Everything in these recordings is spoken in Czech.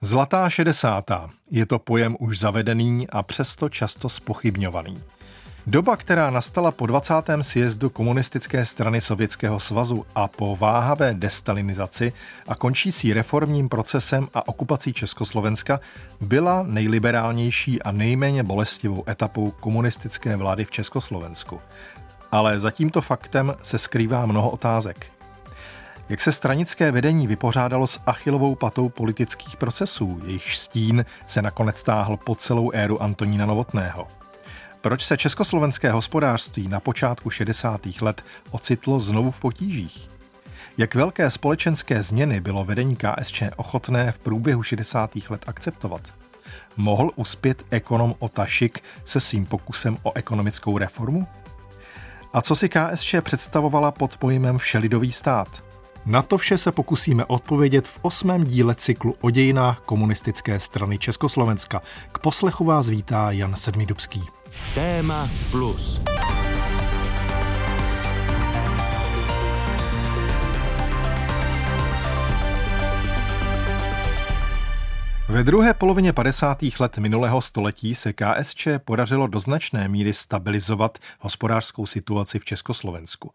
Zlatá šedesátá je to pojem už zavedený a přesto často spochybňovaný. Doba, která nastala po 20. sjezdu komunistické strany Sovětského svazu a po váhavé destalinizaci a končící reformním procesem a okupací Československa, byla nejliberálnější a nejméně bolestivou etapou komunistické vlády v Československu. Ale za tímto faktem se skrývá mnoho otázek. Jak se stranické vedení vypořádalo s achilovou patou politických procesů, jejich stín se nakonec stáhl po celou éru Antonína Novotného? Proč se československé hospodářství na počátku 60. let ocitlo znovu v potížích? Jak velké společenské změny bylo vedení KSČ ochotné v průběhu 60. let akceptovat? Mohl uspět ekonom Otašik se svým pokusem o ekonomickou reformu? A co si KSČ představovala pod pojmem všelidový stát? Na to vše se pokusíme odpovědět v osmém díle cyklu o dějinách komunistické strany Československa. K poslechu vás vítá Jan Sedmidubský. Téma plus. Ve druhé polovině 50. let minulého století se KSČ podařilo do značné míry stabilizovat hospodářskou situaci v Československu,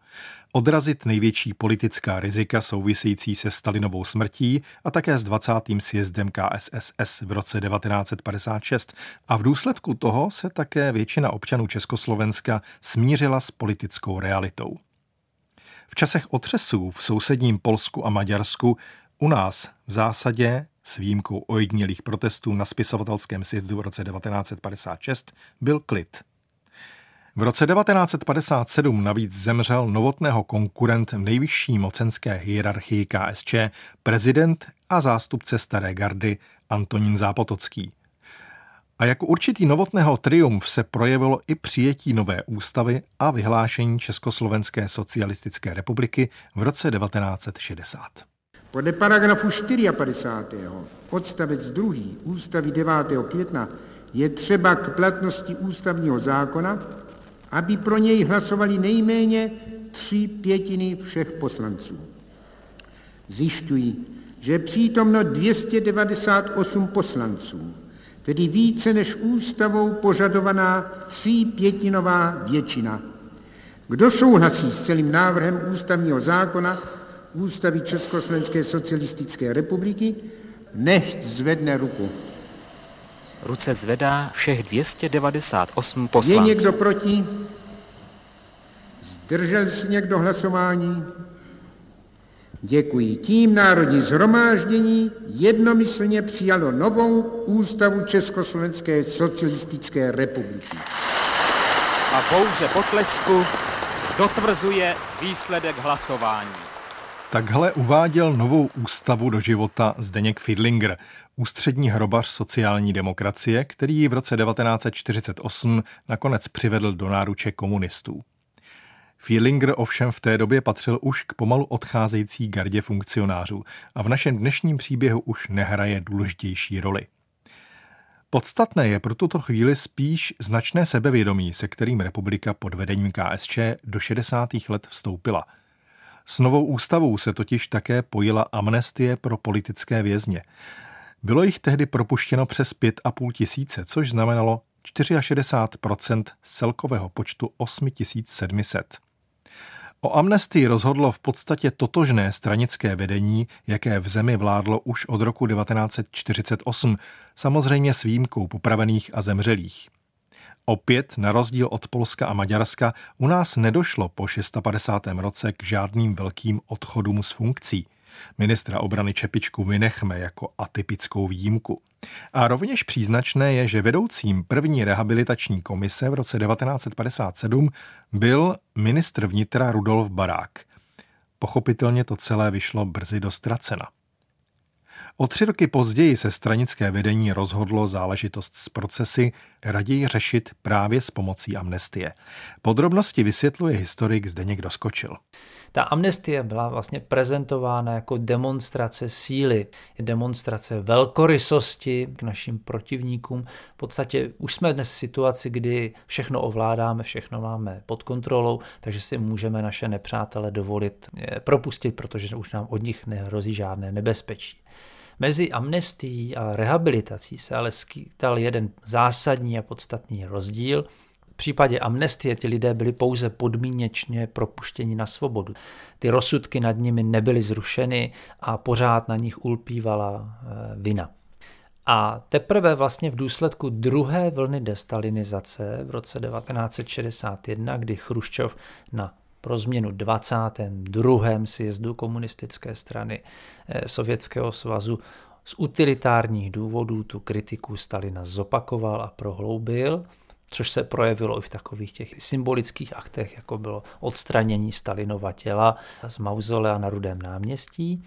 odrazit největší politická rizika související se Stalinovou smrtí a také s 20. sjezdem KSSS v roce 1956 a v důsledku toho se také většina občanů Československa smířila s politickou realitou. V časech otřesů v sousedním Polsku a Maďarsku u nás v zásadě s výjimkou ojedinělých protestů na spisovatelském sjezdu v roce 1956 byl klid. V roce 1957 navíc zemřel novotného konkurent v nejvyšší mocenské hierarchii KSČ, prezident a zástupce staré gardy Antonín Zápotocký. A jako určitý novotného triumf se projevilo i přijetí nové ústavy a vyhlášení Československé socialistické republiky v roce 1960. Podle paragrafu 54. odstavec 2. ústavy 9. května je třeba k platnosti ústavního zákona, aby pro něj hlasovali nejméně tři pětiny všech poslanců. Zjišťují, že přítomno 298 poslanců, tedy více než ústavou požadovaná tří pětinová většina. Kdo souhlasí s celým návrhem ústavního zákona, Ústavy Československé socialistické republiky, nechť zvedne ruku. Ruce zvedá všech 298 poslanců. Je někdo proti? Zdržel se někdo hlasování? Děkuji. Tím Národní zhromáždění jednomyslně přijalo novou ústavu Československé socialistické republiky. A pouze potlesku dotvrzuje výsledek hlasování. Takhle uváděl novou ústavu do života Zdeněk Fidlinger, ústřední hrobař sociální demokracie, který ji v roce 1948 nakonec přivedl do náruče komunistů. Fidlinger ovšem v té době patřil už k pomalu odcházející gardě funkcionářů a v našem dnešním příběhu už nehraje důležitější roli. Podstatné je pro tuto chvíli spíš značné sebevědomí, se kterým republika pod vedením KSČ do 60. let vstoupila – s novou ústavou se totiž také pojila amnestie pro politické vězně. Bylo jich tehdy propuštěno přes 5,5 tisíce, což znamenalo 64 z celkového počtu 8700. O amnestii rozhodlo v podstatě totožné stranické vedení, jaké v zemi vládlo už od roku 1948, samozřejmě s výjimkou popravených a zemřelých. Opět, na rozdíl od Polska a Maďarska, u nás nedošlo po 650. roce k žádným velkým odchodům z funkcí. Ministra obrany Čepičku vynechme jako atypickou výjimku. A rovněž příznačné je, že vedoucím první rehabilitační komise v roce 1957 byl ministr vnitra Rudolf Barák. Pochopitelně to celé vyšlo brzy do ztracena. O tři roky později se stranické vedení rozhodlo záležitost s procesy raději řešit právě s pomocí amnestie. Podrobnosti vysvětluje historik Zdeněk Doskočil. Ta amnestie byla vlastně prezentována jako demonstrace síly, demonstrace velkorysosti k našim protivníkům. V podstatě už jsme dnes v situaci, kdy všechno ovládáme, všechno máme pod kontrolou, takže si můžeme naše nepřátele dovolit propustit, protože už nám od nich nehrozí žádné nebezpečí. Mezi amnestií a rehabilitací se ale skýtal jeden zásadní a podstatný rozdíl. V případě amnestie ti lidé byli pouze podmínečně propuštěni na svobodu. Ty rozsudky nad nimi nebyly zrušeny a pořád na nich ulpívala eh, vina. A teprve vlastně v důsledku druhé vlny destalinizace v roce 1961, kdy Chruščov na pro změnu 22. sjezdu komunistické strany eh, Sovětského svazu z utilitárních důvodů tu kritiku Stalina zopakoval a prohloubil, což se projevilo i v takových těch symbolických aktech, jako bylo odstranění Stalinova těla z mauzolea na Rudém náměstí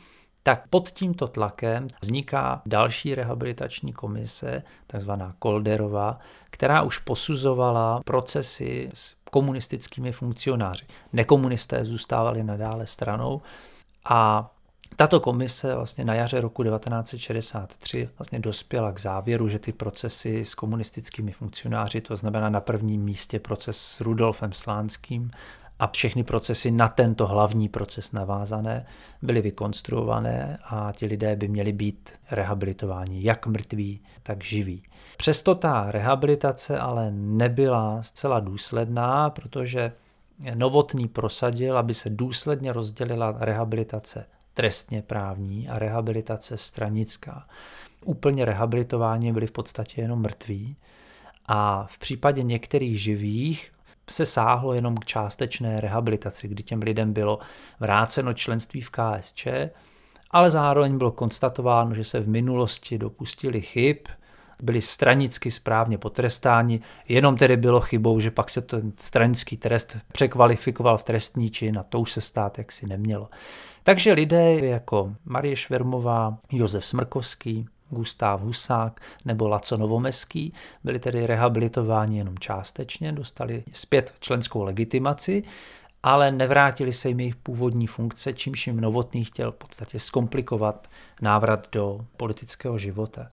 tak pod tímto tlakem vzniká další rehabilitační komise, takzvaná Kolderová, která už posuzovala procesy s komunistickými funkcionáři. Nekomunisté zůstávali nadále stranou a tato komise vlastně na jaře roku 1963 vlastně dospěla k závěru, že ty procesy s komunistickými funkcionáři, to znamená na prvním místě proces s Rudolfem Slánským a všechny procesy na tento hlavní proces navázané byly vykonstruované a ti lidé by měli být rehabilitováni, jak mrtví, tak živí. Přesto ta rehabilitace ale nebyla zcela důsledná, protože Novotný prosadil, aby se důsledně rozdělila rehabilitace trestně právní a rehabilitace stranická. Úplně rehabilitováni byli v podstatě jenom mrtví a v případě některých živých se sáhlo jenom k částečné rehabilitaci, kdy těm lidem bylo vráceno členství v KSČ, ale zároveň bylo konstatováno, že se v minulosti dopustili chyb, byli stranicky správně potrestáni, jenom tedy bylo chybou, že pak se ten stranický trest překvalifikoval v trestní čin a to už se stát jaksi nemělo. Takže lidé jako Marie Švermová, Josef Smrkovský, Gustav Husák nebo Laco Novomeský byli tedy rehabilitováni jenom částečně, dostali zpět členskou legitimaci, ale nevrátili se jim jejich původní funkce, čímž jim Novotný chtěl v podstatě zkomplikovat návrat do politického života.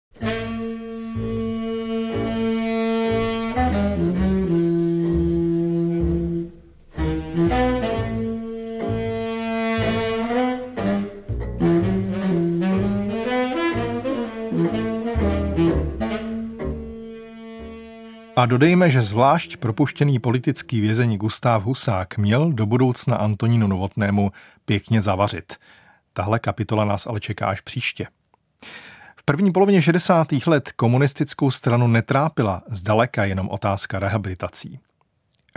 A dodejme, že zvlášť propuštěný politický vězeň Gustav Husák měl do budoucna Antonínu Novotnému pěkně zavařit. Tahle kapitola nás ale čeká až příště. V první polovině 60. let komunistickou stranu netrápila zdaleka jenom otázka rehabilitací.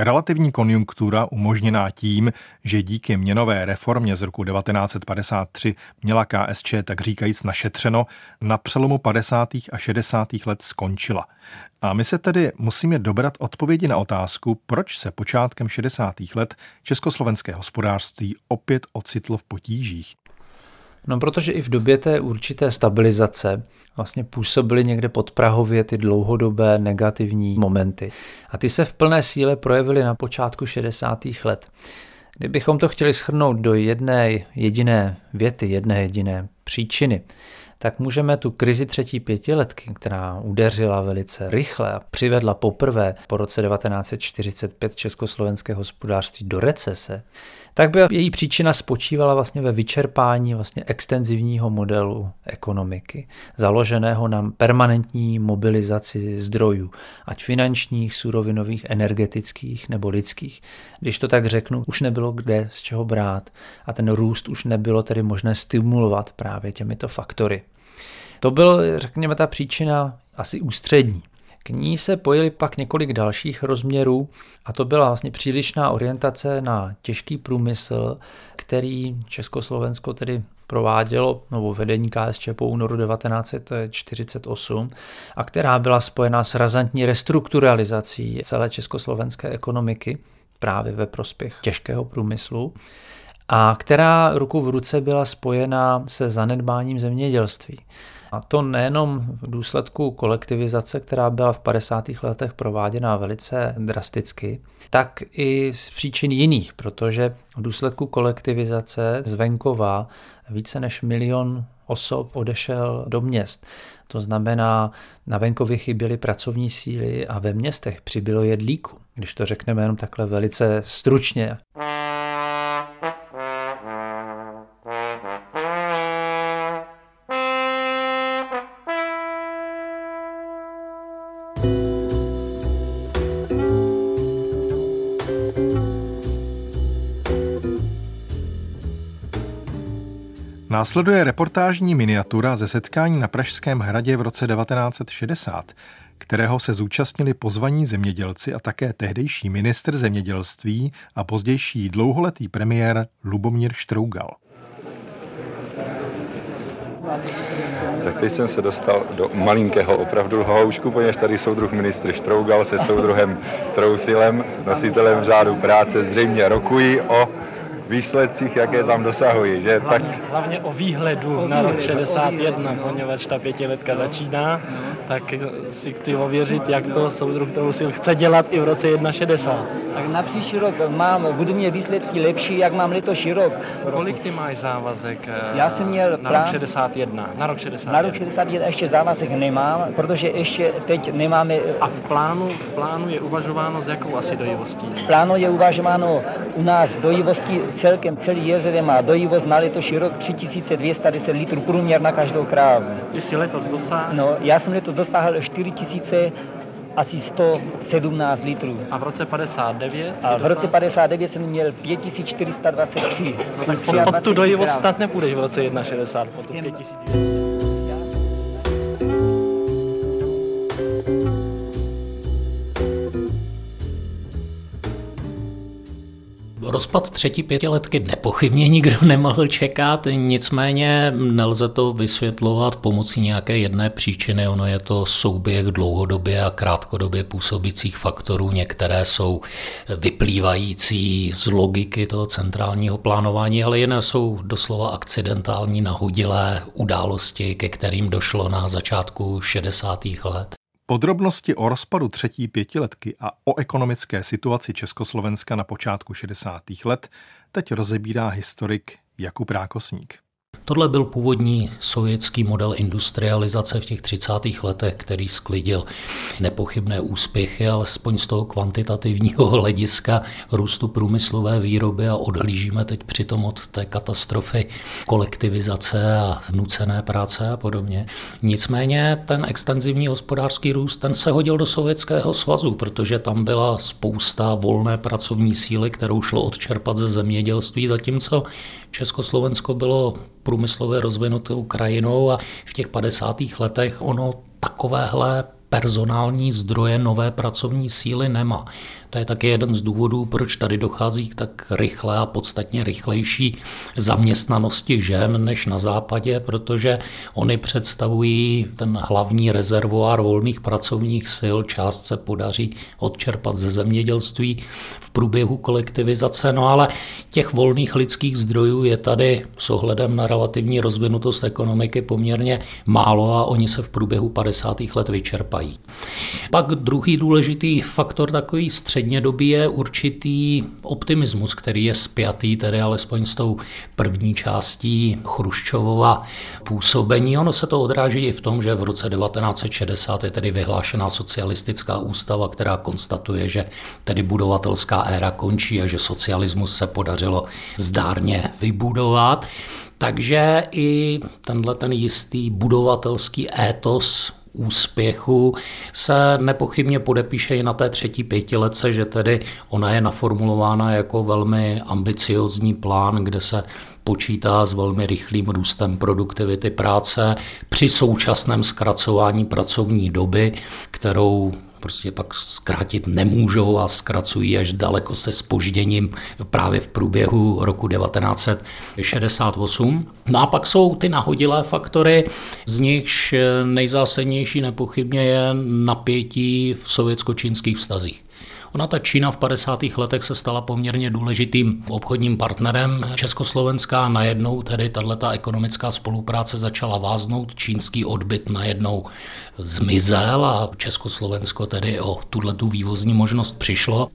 Relativní konjunktura umožněná tím, že díky měnové reformě z roku 1953 měla KSČ tak říkajíc našetřeno, na přelomu 50. a 60. let skončila. A my se tedy musíme dobrat odpovědi na otázku, proč se počátkem 60. let československé hospodářství opět ocitlo v potížích. No protože i v době té určité stabilizace vlastně působily někde pod Prahově ty dlouhodobé negativní momenty. A ty se v plné síle projevily na počátku 60. let. Kdybychom to chtěli schrnout do jedné jediné věty, jedné jediné příčiny, tak můžeme tu krizi třetí pětiletky, která udeřila velice rychle a přivedla poprvé po roce 1945 československé hospodářství do recese, tak by její příčina spočívala vlastně ve vyčerpání vlastně extenzivního modelu ekonomiky, založeného na permanentní mobilizaci zdrojů, ať finančních, surovinových, energetických nebo lidských. Když to tak řeknu, už nebylo kde z čeho brát a ten růst už nebylo tedy možné stimulovat právě těmito faktory. To byl, řekněme, ta příčina asi ústřední. K ní se pojili pak několik dalších rozměrů a to byla vlastně přílišná orientace na těžký průmysl, který Československo tedy provádělo novou vedení KSČ po únoru 1948 a která byla spojená s razantní restrukturalizací celé československé ekonomiky právě ve prospěch těžkého průmyslu a která ruku v ruce byla spojena se zanedbáním zemědělství. A to nejenom v důsledku kolektivizace, která byla v 50. letech prováděna velice drasticky, tak i z příčin jiných, protože v důsledku kolektivizace z venkova více než milion osob odešel do měst. To znamená, na venkově chyběly pracovní síly a ve městech přibylo jedlíku, když to řekneme jenom takhle velice stručně. Následuje reportážní miniatura ze setkání na Pražském hradě v roce 1960, kterého se zúčastnili pozvaní zemědělci a také tehdejší ministr zemědělství a pozdější dlouholetý premiér Lubomír Štrougal. Tak teď jsem se dostal do malinkého opravdu hloušku, poněž tady soudruh ministr Štrougal se soudruhem Trousilem, nositelem řádu práce, zřejmě rokují o výsledcích, jaké tam dosahují. Že? Hlavně, tak... hlavně o výhledu na rok 61, poněvadž ta pětiletka začíná, tak si chci ověřit, jak to soudruh Trousil chce dělat i v roce 61. Tak na příští rok mám, budu mít výsledky lepší, jak mám letošní rok. Kolik ty máš závazek eh, Já jsem měl na plán, rok 61? Na rok 61. Na rok 61 ještě závazek nemám, protože ještě teď nemáme... A v plánu, v plánu je uvažováno s jakou asi dojivostí? V plánu je uvažováno u nás dojivostí celkem celý jezeře má dojivost na letošní rok 3210 litrů průměr na každou krávu. Ty jsi letos dosáhl? No, já jsem letos dostáhl 4000 asi 117 litrů. A v roce 59? A v roce 59 jsem měl 5423. No tak pod, pod tu dojivost snad nepůjdeš v roce 61, pod tu 5000. Rozpad třetí pětiletky nepochybně nikdo nemohl čekat, nicméně nelze to vysvětlovat pomocí nějaké jedné příčiny. Ono je to souběh dlouhodobě a krátkodobě působících faktorů. Některé jsou vyplývající z logiky toho centrálního plánování, ale jiné jsou doslova akcidentální, nahodilé události, ke kterým došlo na začátku 60. let. Podrobnosti o rozpadu třetí pětiletky a o ekonomické situaci Československa na počátku 60. let teď rozebírá historik Jakub Rákosník. Tohle byl původní sovětský model industrializace v těch 30. letech, který sklidil nepochybné úspěchy, alespoň z toho kvantitativního hlediska růstu průmyslové výroby a odhlížíme teď přitom od té katastrofy kolektivizace a nucené práce a podobně. Nicméně ten extenzivní hospodářský růst, ten se hodil do Sovětského svazu, protože tam byla spousta volné pracovní síly, kterou šlo odčerpat ze zemědělství, zatímco Československo bylo průmyslově rozvinutou krajinou a v těch 50. letech ono takovéhle personální zdroje nové pracovní síly nemá. To je také jeden z důvodů, proč tady dochází k tak rychlé a podstatně rychlejší zaměstnanosti žen než na západě, protože oni představují ten hlavní rezervoár volných pracovních sil, část se podaří odčerpat ze zemědělství v průběhu kolektivizace, no ale těch volných lidských zdrojů je tady s ohledem na relativní rozvinutost ekonomiky poměrně málo a oni se v průběhu 50. let vyčerpají. Pak druhý důležitý faktor takový střed střednědobí je určitý optimismus, který je spjatý tedy alespoň s tou první částí Chruščovova působení. Ono se to odráží i v tom, že v roce 1960 je tedy vyhlášená socialistická ústava, která konstatuje, že tedy budovatelská éra končí a že socialismus se podařilo zdárně vybudovat. Takže i tenhle ten jistý budovatelský étos úspěchu se nepochybně podepíše i na té třetí pětiletce, že tedy ona je naformulována jako velmi ambiciozní plán, kde se počítá s velmi rychlým růstem produktivity práce při současném zkracování pracovní doby, kterou prostě pak zkrátit nemůžou a zkracují až daleko se spožděním právě v průběhu roku 1968. No a pak jsou ty nahodilé faktory, z nichž nejzásadnější nepochybně je napětí v sovětsko-čínských vztazích. Ona ta Čína v 50. letech se stala poměrně důležitým obchodním partnerem Československá. Najednou tedy tato ekonomická spolupráce začala váznout, čínský odbyt najednou zmizel a Československo tedy o tuto vývozní možnost přišlo.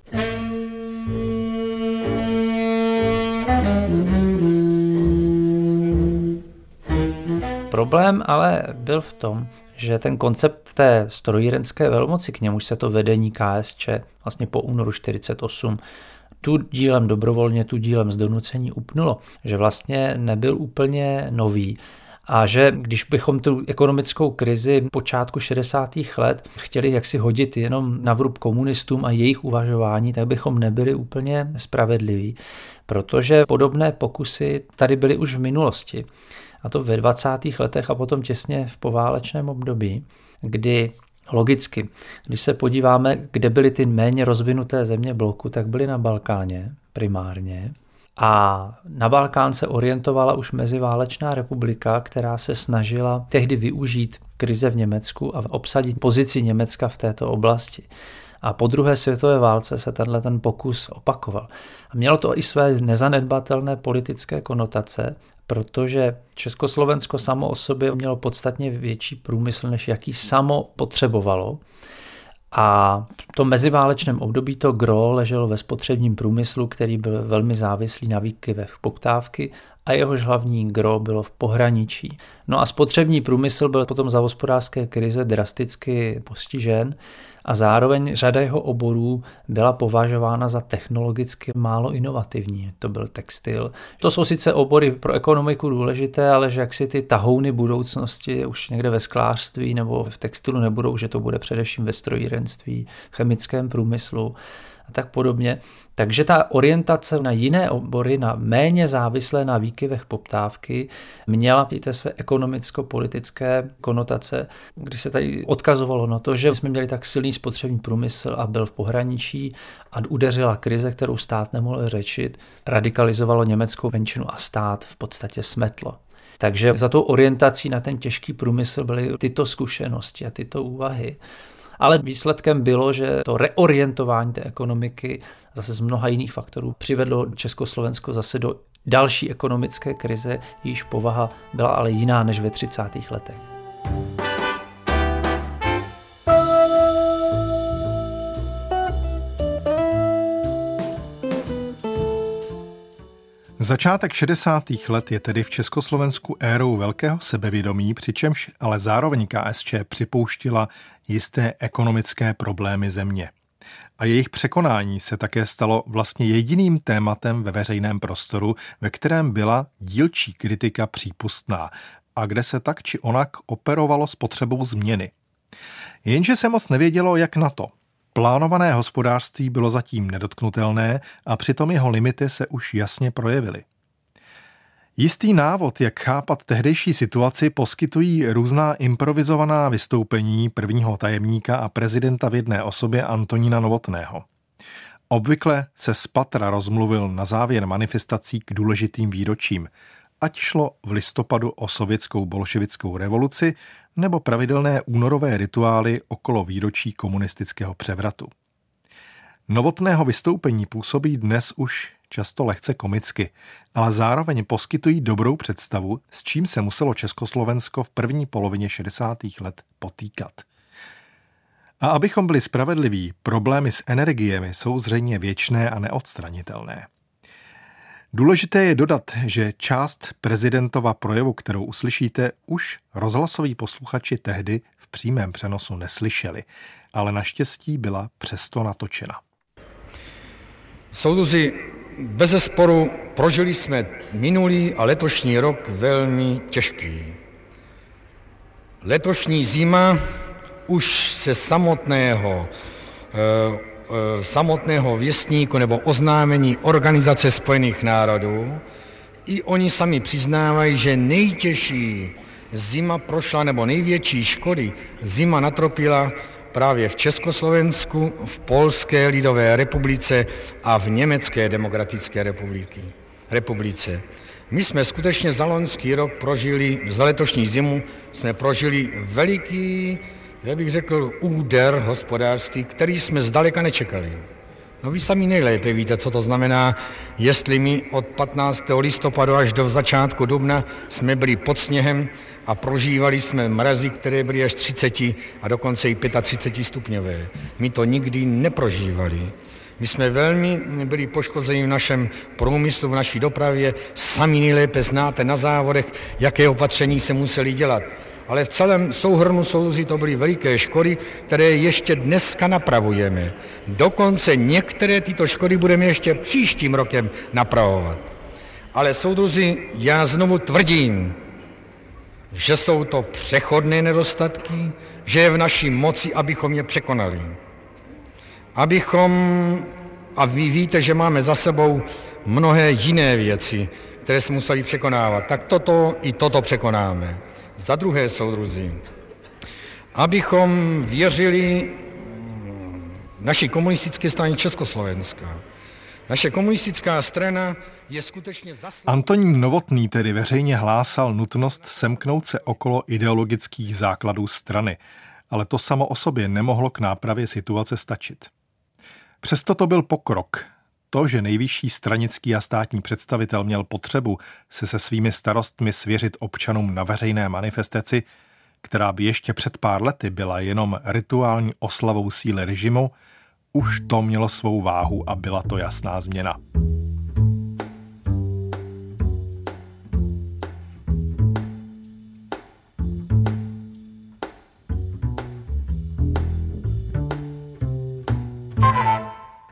Problém ale byl v tom, že ten koncept té strojírenské velmoci, k němuž se to vedení KSČ vlastně po únoru 48 tu dílem dobrovolně, tu dílem z donucení upnulo, že vlastně nebyl úplně nový a že když bychom tu ekonomickou krizi počátku 60. let chtěli jaksi hodit jenom na vrub komunistům a jejich uvažování, tak bychom nebyli úplně spravedliví, protože podobné pokusy tady byly už v minulosti. A to ve 20. letech a potom těsně v poválečném období, kdy logicky, když se podíváme, kde byly ty méně rozvinuté země bloku, tak byly na Balkáně primárně. A na Balkán se orientovala už meziválečná republika, která se snažila tehdy využít krize v Německu a obsadit pozici Německa v této oblasti. A po druhé světové válce se tenhle ten pokus opakoval. A mělo to i své nezanedbatelné politické konotace, protože Československo samo o sobě mělo podstatně větší průmysl, než jaký samo potřebovalo. A v tom meziválečném období to gro leželo ve spotřebním průmyslu, který byl velmi závislý na výkyvech poptávky a jehož hlavní gro bylo v pohraničí. No a spotřební průmysl byl potom za hospodářské krize drasticky postižen a zároveň řada jeho oborů byla považována za technologicky málo inovativní. To byl textil. To jsou sice obory pro ekonomiku důležité, ale že jak si ty tahouny budoucnosti už někde ve sklářství nebo v textilu nebudou, že to bude především ve strojírenství, chemickém průmyslu a tak podobně. Takže ta orientace na jiné obory, na méně závislé na výkyvech poptávky, měla i té své ekonomicko-politické konotace, kdy se tady odkazovalo na to, že jsme měli tak silný spotřební průmysl a byl v pohraničí a udeřila krize, kterou stát nemohl řečit, radikalizovalo německou menšinu a stát v podstatě smetlo. Takže za tou orientací na ten těžký průmysl byly tyto zkušenosti a tyto úvahy. Ale výsledkem bylo, že to reorientování té ekonomiky zase z mnoha jiných faktorů přivedlo Československo zase do další ekonomické krize, jejíž povaha byla ale jiná než ve 30. letech. Začátek 60. let je tedy v Československu érou velkého sebevědomí, přičemž ale zároveň KSČ připouštila jisté ekonomické problémy země. A jejich překonání se také stalo vlastně jediným tématem ve veřejném prostoru, ve kterém byla dílčí kritika přípustná a kde se tak či onak operovalo s potřebou změny. Jenže se moc nevědělo, jak na to – Plánované hospodářství bylo zatím nedotknutelné a přitom jeho limity se už jasně projevily. Jistý návod, jak chápat tehdejší situaci, poskytují různá improvizovaná vystoupení prvního tajemníka a prezidenta v jedné osobě Antonína Novotného. Obvykle se z patra rozmluvil na závěr manifestací k důležitým výročím, ať šlo v listopadu o sovětskou bolševickou revoluci nebo pravidelné únorové rituály okolo výročí komunistického převratu. Novotného vystoupení působí dnes už často lehce komicky, ale zároveň poskytují dobrou představu, s čím se muselo Československo v první polovině 60. let potýkat. A abychom byli spravedliví, problémy s energiemi jsou zřejmě věčné a neodstranitelné. Důležité je dodat, že část prezidentova projevu, kterou uslyšíte, už rozhlasoví posluchači tehdy v přímém přenosu neslyšeli, ale naštěstí byla přesto natočena. Soudruzi, bez sporu prožili jsme minulý a letošní rok velmi těžký. Letošní zima už se samotného Eh, samotného věstníku nebo oznámení Organizace spojených národů, i oni sami přiznávají, že nejtěžší zima prošla, nebo největší škody zima natropila právě v Československu, v Polské lidové republice a v Německé demokratické republiky, republice. My jsme skutečně za loňský rok prožili, za letošní zimu jsme prožili veliký já bych řekl, úder hospodářství, který jsme zdaleka nečekali. No vy sami nejlépe víte, co to znamená, jestli my od 15. listopadu až do začátku dubna jsme byli pod sněhem a prožívali jsme mrazy, které byly až 30 a dokonce i 35 stupňové. My to nikdy neprožívali. My jsme velmi byli poškozeni v našem průmyslu, v naší dopravě. Sami nejlépe znáte na závodech, jaké opatření se museli dělat ale v celém souhrnu soudruzi to byly veliké škody, které ještě dneska napravujeme. Dokonce některé tyto škody budeme ještě příštím rokem napravovat. Ale soudruzi, já znovu tvrdím, že jsou to přechodné nedostatky, že je v naší moci, abychom je překonali. Abychom, a vy víte, že máme za sebou mnohé jiné věci, které se museli překonávat. Tak toto i toto překonáme. Za druhé, soudruzi, abychom věřili naší komunistické straně Československa. Naše komunistická strana je skutečně zaslá... Antonín Novotný tedy veřejně hlásal nutnost semknout se okolo ideologických základů strany, ale to samo o sobě nemohlo k nápravě situace stačit. Přesto to byl pokrok. To, že nejvyšší stranický a státní představitel měl potřebu se se svými starostmi svěřit občanům na veřejné manifestaci, která by ještě před pár lety byla jenom rituální oslavou síly režimu, už to mělo svou váhu a byla to jasná změna.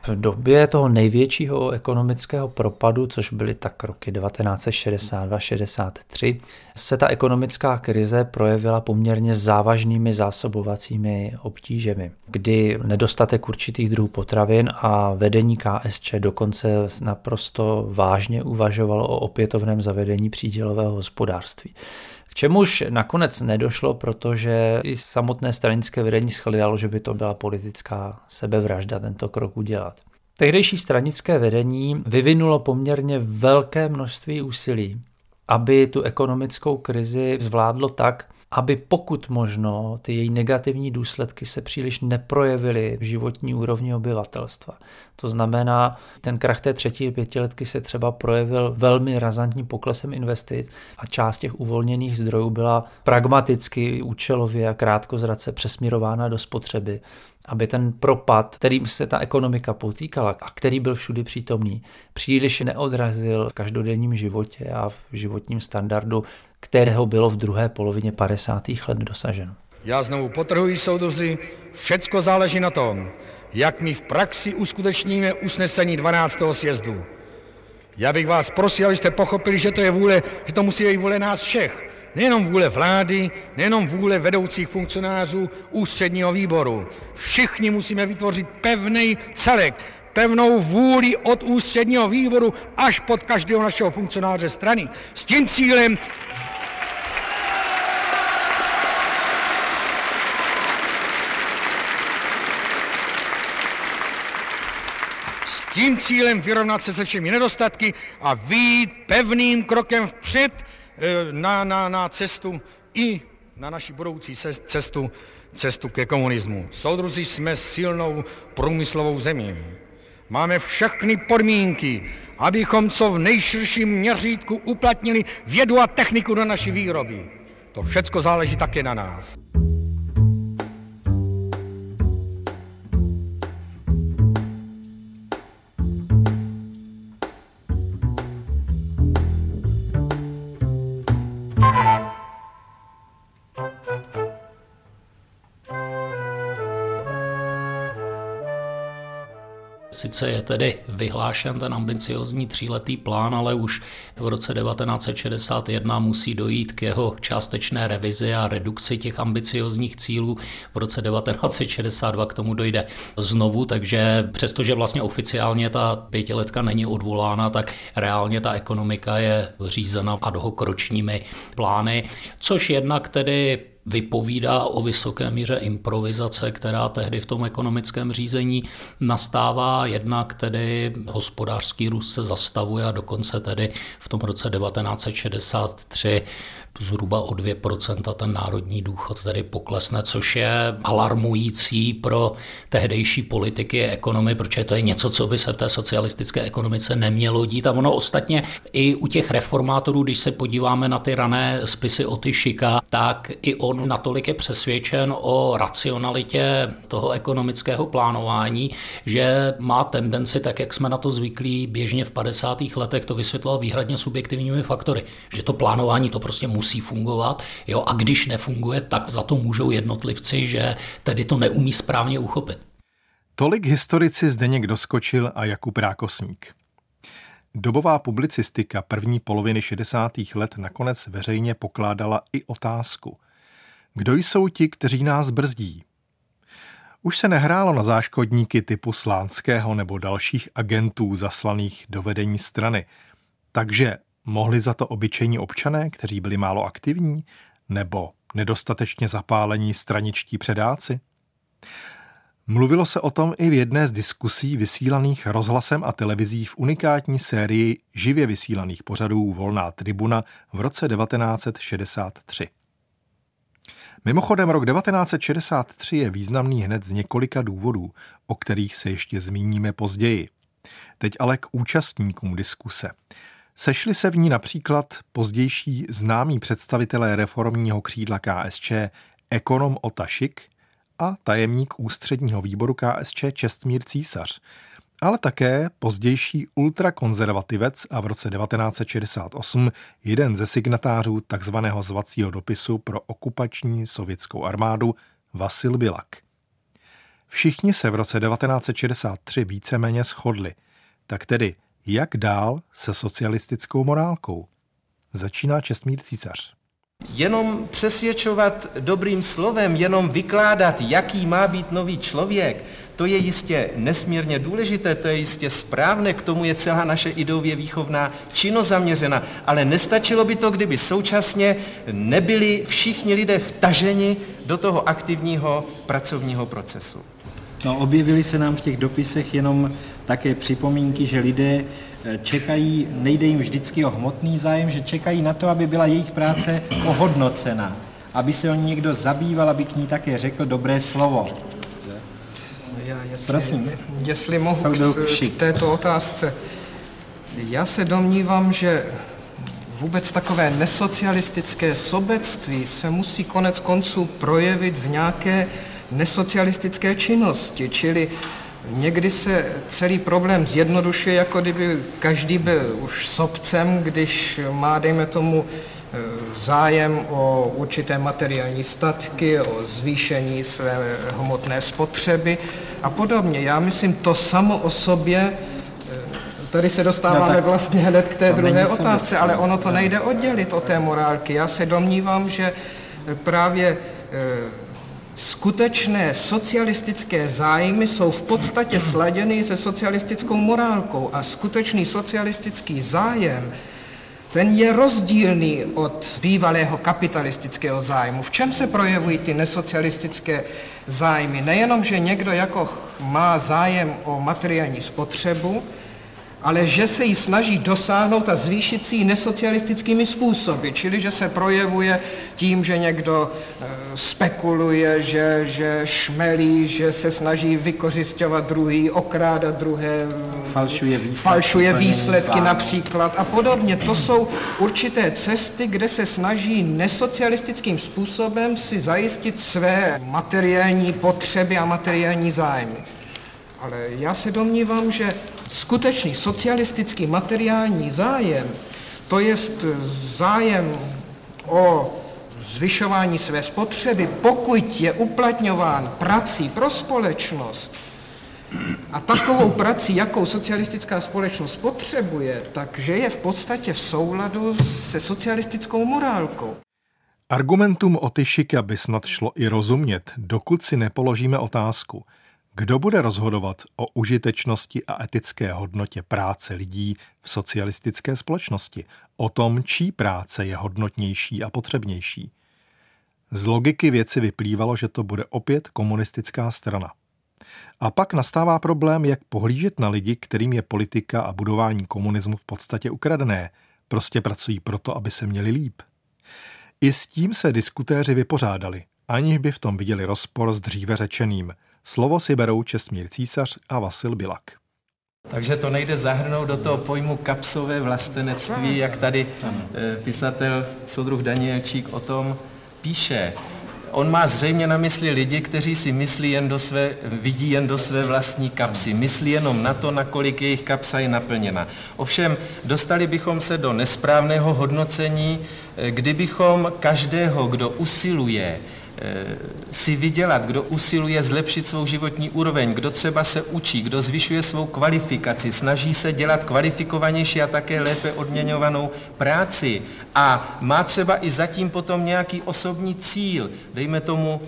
V době toho největšího ekonomického propadu, což byly tak roky 1962-63, se ta ekonomická krize projevila poměrně závažnými zásobovacími obtížemi, kdy nedostatek určitých druhů potravin a vedení KSČ dokonce naprosto vážně uvažovalo o opětovném zavedení přídělového hospodářství čemuž nakonec nedošlo, protože i samotné stranické vedení shledalo, že by to byla politická sebevražda tento krok udělat. Tehdejší stranické vedení vyvinulo poměrně velké množství úsilí, aby tu ekonomickou krizi zvládlo tak, aby pokud možno ty její negativní důsledky se příliš neprojevily v životní úrovni obyvatelstva. To znamená, ten krach té třetí pětiletky se třeba projevil velmi razantním poklesem investic a část těch uvolněných zdrojů byla pragmaticky, účelově a krátkozrace přesměrována do spotřeby, aby ten propad, kterým se ta ekonomika potýkala a který byl všudy přítomný, příliš neodrazil v každodenním životě a v životním standardu, kterého bylo v druhé polovině 50. let dosaženo. Já znovu potrhuji, soudruzi, všecko záleží na tom, jak my v praxi uskutečníme usnesení 12. sjezdu. Já bych vás prosil, abyste pochopili, že to je vůle, že to musí být vůle nás všech. Nejenom vůle vlády, nejenom vůle vedoucích funkcionářů ústředního výboru. Všichni musíme vytvořit pevný celek, pevnou vůli od ústředního výboru až pod každého našeho funkcionáře strany. S tím cílem tím cílem vyrovnat se se všemi nedostatky a výjít pevným krokem vpřed eh, na, na, na cestu i na naši budoucí cestu, cestu ke komunismu. Soudruzi jsme silnou průmyslovou zemí. Máme všechny podmínky, abychom co v nejširším měřítku uplatnili vědu a techniku do naší výroby. To všecko záleží také na nás. Sice je tedy vyhlášen ten ambiciozní tříletý plán, ale už v roce 1961 musí dojít k jeho částečné revizi a redukci těch ambiciozních cílů. V roce 1962 k tomu dojde znovu, takže přestože vlastně oficiálně ta pětiletka není odvolána, tak reálně ta ekonomika je řízena ad hoc ročními plány, což jednak tedy vypovídá o vysoké míře improvizace, která tehdy v tom ekonomickém řízení nastává. Jednak tedy hospodářský růst se zastavuje a dokonce tedy v tom roce 1963 zhruba o 2% ten národní důchod tedy poklesne, což je alarmující pro tehdejší politiky a ekonomy, protože to je něco, co by se v té socialistické ekonomice nemělo dít. A ono ostatně i u těch reformátorů, když se podíváme na ty rané spisy o Tyšika, tak i on natolik je přesvědčen o racionalitě toho ekonomického plánování, že má tendenci, tak jak jsme na to zvyklí běžně v 50. letech, to vysvětloval výhradně subjektivními faktory, že to plánování to prostě musí musí fungovat. Jo, a když nefunguje, tak za to můžou jednotlivci, že tedy to neumí správně uchopit. Tolik historici Zdeněk Doskočil a Jakub Rákosník. Dobová publicistika první poloviny 60. let nakonec veřejně pokládala i otázku. Kdo jsou ti, kteří nás brzdí? Už se nehrálo na záškodníky typu Slánského nebo dalších agentů zaslaných do vedení strany. Takže Mohli za to obyčejní občané, kteří byli málo aktivní? Nebo nedostatečně zapálení straničtí předáci? Mluvilo se o tom i v jedné z diskusí vysílaných rozhlasem a televizí v unikátní sérii živě vysílaných pořadů Volná tribuna v roce 1963. Mimochodem rok 1963 je významný hned z několika důvodů, o kterých se ještě zmíníme později. Teď ale k účastníkům diskuse. Sešli se v ní například pozdější známí představitelé reformního křídla KSČ ekonom Otašik a tajemník ústředního výboru KSČ Čestmír Císař, ale také pozdější ultrakonzervativec a v roce 1968 jeden ze signatářů tzv. zvacího dopisu pro okupační sovětskou armádu Vasil Bilak. Všichni se v roce 1963 víceméně shodli, tak tedy jak dál se socialistickou morálkou? Začíná Čestmír Císař. Jenom přesvědčovat dobrým slovem, jenom vykládat, jaký má být nový člověk, to je jistě nesmírně důležité, to je jistě správné, k tomu je celá naše ideově výchovná činnost zaměřena, ale nestačilo by to, kdyby současně nebyli všichni lidé vtaženi do toho aktivního pracovního procesu. No, objevily se nám v těch dopisech jenom také připomínky, že lidé eh, čekají, nejde jim vždycky o hmotný zájem, že čekají na to, aby byla jejich práce ohodnocena, aby se o ní někdo zabýval, aby k ní také řekl dobré slovo. Já, jestli, Prosím. Jestli mohu k, k této otázce. Já se domnívám, že vůbec takové nesocialistické sobectví se musí konec konců projevit v nějaké nesocialistické činnosti, čili Někdy se celý problém zjednodušuje, jako kdyby každý byl už sobcem, když má, dejme tomu, e, zájem o určité materiální statky, o zvýšení své hmotné spotřeby a podobně. Já myslím, to samo o sobě, e, tady se dostáváme no, vlastně hned k té druhé otázce, ale ono to nejde oddělit od té morálky. Já se domnívám, že právě e, skutečné socialistické zájmy jsou v podstatě sladěny se socialistickou morálkou a skutečný socialistický zájem ten je rozdílný od bývalého kapitalistického zájmu. V čem se projevují ty nesocialistické zájmy? Nejenom, že někdo jako má zájem o materiální spotřebu, ale že se jí snaží dosáhnout a zvýšit si ji nesocialistickými způsoby, čili že se projevuje tím, že někdo e, spekuluje, že, že šmelí, že se snaží vykořišťovat druhý, okrádat druhé, falšuje výsledky, falšuje výsledky například a podobně. To jsou určité cesty, kde se snaží nesocialistickým způsobem si zajistit své materiální potřeby a materiální zájmy. Ale já se domnívám, že skutečný socialistický materiální zájem, to je zájem o zvyšování své spotřeby, pokud je uplatňován prací pro společnost a takovou prací, jakou socialistická společnost potřebuje, takže je v podstatě v souladu se socialistickou morálkou. Argumentům Otyšika by snad šlo i rozumět, dokud si nepoložíme otázku – kdo bude rozhodovat o užitečnosti a etické hodnotě práce lidí v socialistické společnosti? O tom, čí práce je hodnotnější a potřebnější? Z logiky věci vyplývalo, že to bude opět komunistická strana. A pak nastává problém, jak pohlížet na lidi, kterým je politika a budování komunismu v podstatě ukradené. Prostě pracují proto, aby se měli líp. I s tím se diskutéři vypořádali, aniž by v tom viděli rozpor s dříve řečeným – Slovo si berou Čestmír Císař a Vasil Bilak. Takže to nejde zahrnout do toho pojmu kapsové vlastenectví, jak tady eh, pisatel Soudruh Danielčík o tom píše. On má zřejmě na mysli lidi, kteří si myslí jen do své, vidí jen do své vlastní kapsy. Myslí jenom na to, nakolik jejich kapsa je naplněna. Ovšem, dostali bychom se do nesprávného hodnocení, eh, kdybychom každého, kdo usiluje si vydělat, kdo usiluje zlepšit svou životní úroveň, kdo třeba se učí, kdo zvyšuje svou kvalifikaci, snaží se dělat kvalifikovanější a také lépe odměňovanou práci. A má třeba i zatím potom nějaký osobní cíl, dejme tomu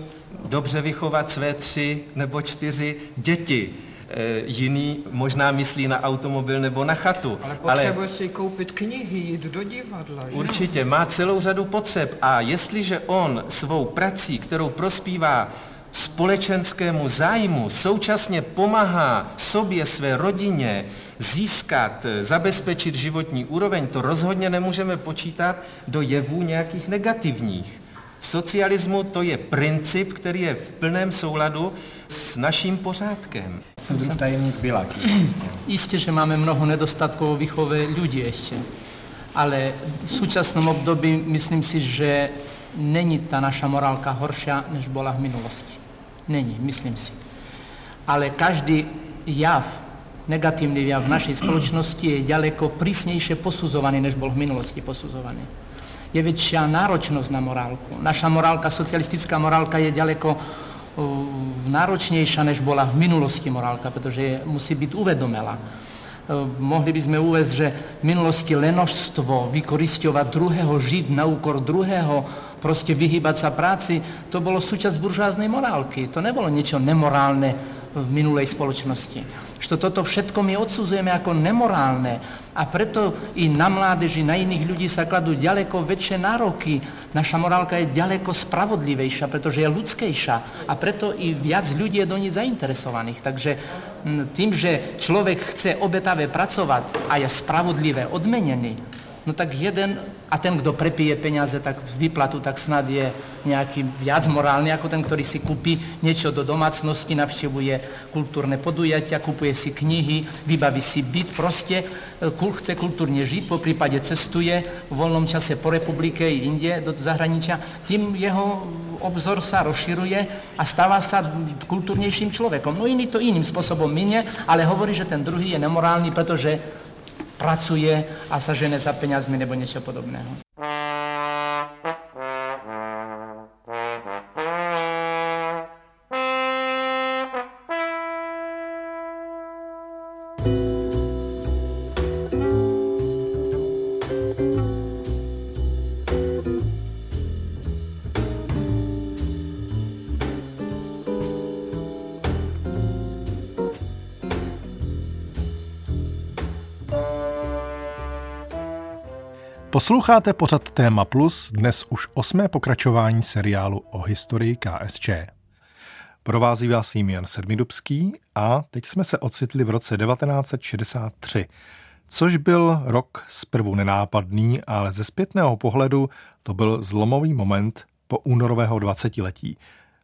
dobře vychovat své tři nebo čtyři děti, jiný možná myslí na automobil nebo na chatu. Ale potřebuje ale... si koupit knihy, jít do divadla. Určitě, má celou řadu potřeb a jestliže on svou prací, kterou prospívá společenskému zájmu, současně pomáhá sobě, své rodině získat, zabezpečit životní úroveň, to rozhodně nemůžeme počítat do jevů nějakých negativních. V socialismu to je princip, který je v plném souladu s naším pořádkem. Jsem tajemník byla. Jistě, že máme mnoho nedostatků výchove lidí ještě, ale v současném období myslím si, že není ta naša morálka horší, než byla v minulosti. Není, myslím si. Ale každý jav, negativní jav v naší společnosti je daleko přísnější posuzovaný, než byl v minulosti posuzovaný je větší náročnost na morálku. Naša morálka, socialistická morálka je daleko náročnější, než byla v minulosti morálka, protože je, musí být uvedomela. Mohli bychom uvést, že v minulosti lenožstvo, vykoristovat druhého, žít na úkor druhého, prostě vyhýbat se práci, to bylo součást buržáznej morálky. To nebylo něco nemorálné v minulej společnosti. Že toto všetko my odsuzujeme jako nemorálné a preto i na mládeži, na iných ľudí sa kladú ďaleko väčšie nároky. Naša morálka je ďaleko spravodlivejšia, pretože je ľudskejšia a preto i viac ľudí je do ní zainteresovaných. Takže tým, že človek chce obetave pracovať a je spravodlivé odmenený, no tak jeden a ten, kdo prepije peniaze, tak vyplatu, tak snad je nějaký viac morálny, ako ten, ktorý si kúpi niečo do domácnosti, navštěvuje kulturné podujatia, kupuje si knihy, vybaví si byt, prostě chce kulturně žít, po případě cestuje v volnom čase po republike i inde do zahraničia, tím jeho obzor sa rozširuje a stáva sa kulturnějším človekom. No iný to iným spôsobom minie, ale hovorí, že ten druhý je nemorálny, pretože pracuje a sa žene za peniazmi nebo niečo podobného. Posloucháte pořad Téma Plus, dnes už osmé pokračování seriálu o historii KSČ. Provází vás jim Jan Sedmidubský a teď jsme se ocitli v roce 1963, což byl rok zprvu nenápadný, ale ze zpětného pohledu to byl zlomový moment po únorového 20 letí.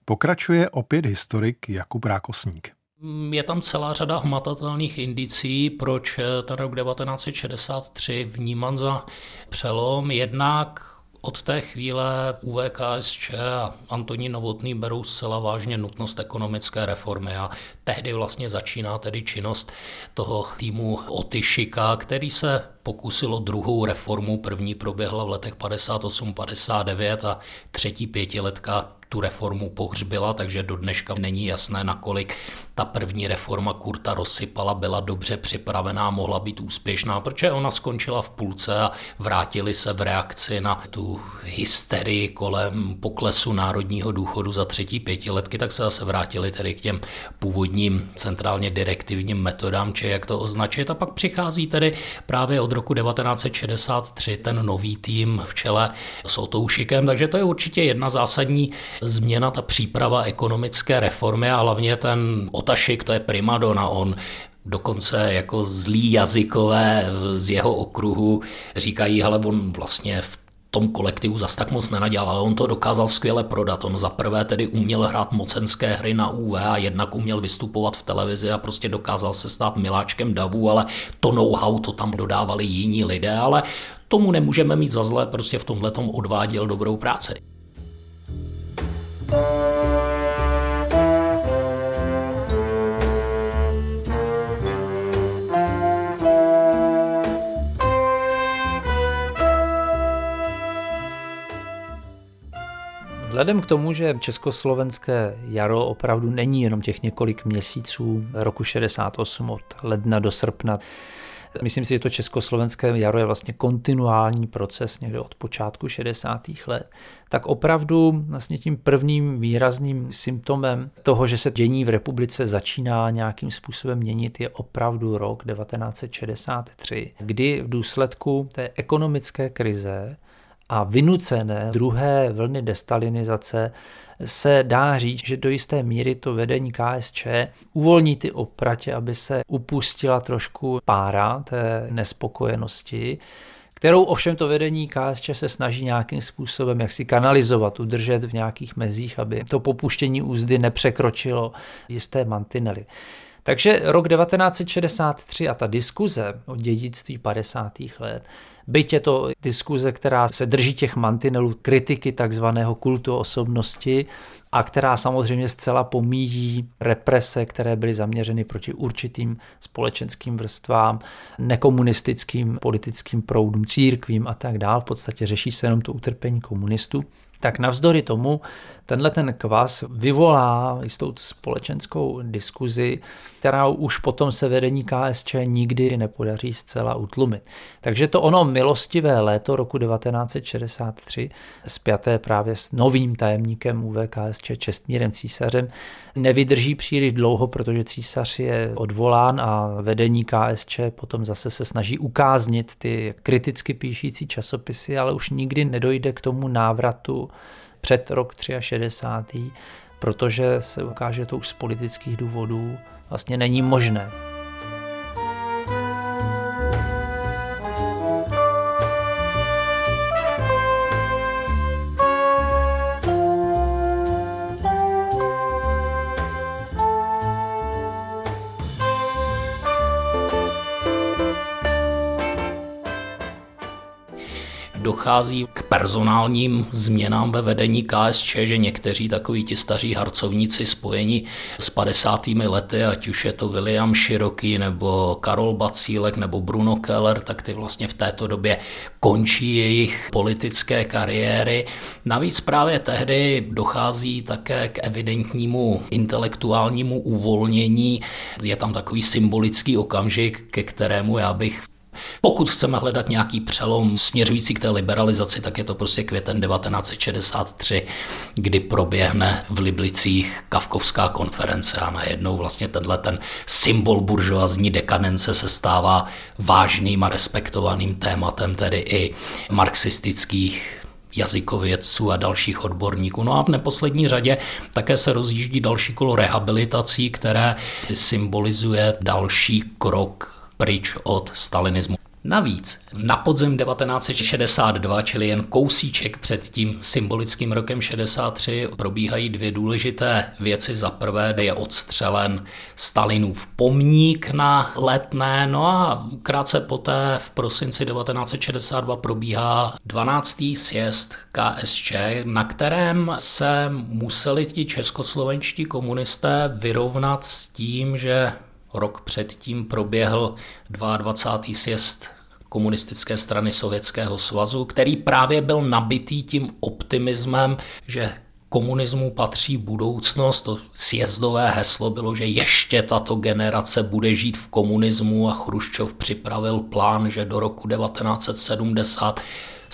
Pokračuje opět historik Jakub Rákosník. Je tam celá řada hmatatelných indicí, proč ten rok 1963 vnímán za přelom. Jednak od té chvíle UVKSČ a Antonín Novotný berou zcela vážně nutnost ekonomické reformy a tehdy vlastně začíná tedy činnost toho týmu Otyšika, který se pokusilo druhou reformu. První proběhla v letech 58-59 a třetí pětiletka tu reformu pohřbila, takže do dneška není jasné, nakolik ta první reforma Kurta rozsypala, byla dobře připravená, mohla být úspěšná, protože ona skončila v půlce a vrátili se v reakci na tu hysterii kolem poklesu národního důchodu za třetí pětiletky, tak se zase vrátili tedy k těm původním centrálně direktivním metodám, či jak to označit. A pak přichází tedy právě od roku 1963 ten nový tým v čele s Otoušikem, takže to je určitě jedna zásadní změna, ta příprava ekonomické reformy a hlavně ten Otašik, to je primadona, on dokonce jako zlý jazykové z jeho okruhu říkají, hele, on vlastně v tom kolektivu zas tak moc nenadělal, ale on to dokázal skvěle prodat. On za prvé tedy uměl hrát mocenské hry na UV a jednak uměl vystupovat v televizi a prostě dokázal se stát miláčkem davu, ale to know-how to tam dodávali jiní lidé, ale tomu nemůžeme mít za zlé, prostě v tomhle odváděl dobrou práci. Vzhledem k tomu, že československé jaro opravdu není jenom těch několik měsíců roku 68 od ledna do srpna, myslím si, že to československé jaro je vlastně kontinuální proces někde od počátku 60. let, tak opravdu vlastně tím prvním výrazným symptomem toho, že se dění v republice začíná nějakým způsobem měnit, je opravdu rok 1963, kdy v důsledku té ekonomické krize a vynucené druhé vlny destalinizace se dá říct, že do jisté míry to vedení KSČ uvolní ty opratě, aby se upustila trošku pára té nespokojenosti, kterou ovšem to vedení KSČ se snaží nějakým způsobem jak si kanalizovat, udržet v nějakých mezích, aby to popuštění úzdy nepřekročilo jisté mantinely. Takže rok 1963 a ta diskuze o dědictví 50. let Byť je to diskuze, která se drží těch mantinelů kritiky takzvaného kultu osobnosti a která samozřejmě zcela pomíjí represe, které byly zaměřeny proti určitým společenským vrstvám, nekomunistickým politickým proudům, církvím a tak dále. V podstatě řeší se jenom to utrpení komunistů tak navzdory tomu tenhle ten kvas vyvolá jistou společenskou diskuzi, která už potom se vedení KSČ nikdy nepodaří zcela utlumit. Takže to ono milostivé léto roku 1963, spjaté právě s novým tajemníkem UVKSČ Čestmírem Císařem, nevydrží příliš dlouho, protože císař je odvolán a vedení KSČ potom zase se snaží ukáznit ty kriticky píšící časopisy, ale už nikdy nedojde k tomu návratu před rok 63, protože se ukáže, že to už z politických důvodů vlastně není možné. Dochází k personálním změnám ve vedení KSČ, že někteří takoví ti staří harcovníci spojení s 50. lety, ať už je to William Široký nebo Karol Bacílek nebo Bruno Keller, tak ty vlastně v této době končí jejich politické kariéry. Navíc právě tehdy dochází také k evidentnímu intelektuálnímu uvolnění. Je tam takový symbolický okamžik, ke kterému já bych pokud chceme hledat nějaký přelom směřující k té liberalizaci, tak je to prostě květen 1963, kdy proběhne v Liblicích Kavkovská konference a najednou vlastně tenhle ten symbol buržoazní dekadence se stává vážným a respektovaným tématem, tedy i marxistických jazykovědců a dalších odborníků. No a v neposlední řadě také se rozjíždí další kolo rehabilitací, které symbolizuje další krok pryč od stalinismu. Navíc na podzim 1962, čili jen kousíček před tím symbolickým rokem 63, probíhají dvě důležité věci. Za prvé je odstřelen Stalinův pomník na letné, no a krátce poté v prosinci 1962 probíhá 12. sjezd KSČ, na kterém se museli ti českoslovenští komunisté vyrovnat s tím, že Rok předtím proběhl 22. sjezd komunistické strany Sovětského svazu, který právě byl nabitý tím optimismem, že komunismu patří budoucnost. To sjezdové heslo bylo, že ještě tato generace bude žít v komunismu a Chruščov připravil plán, že do roku 1970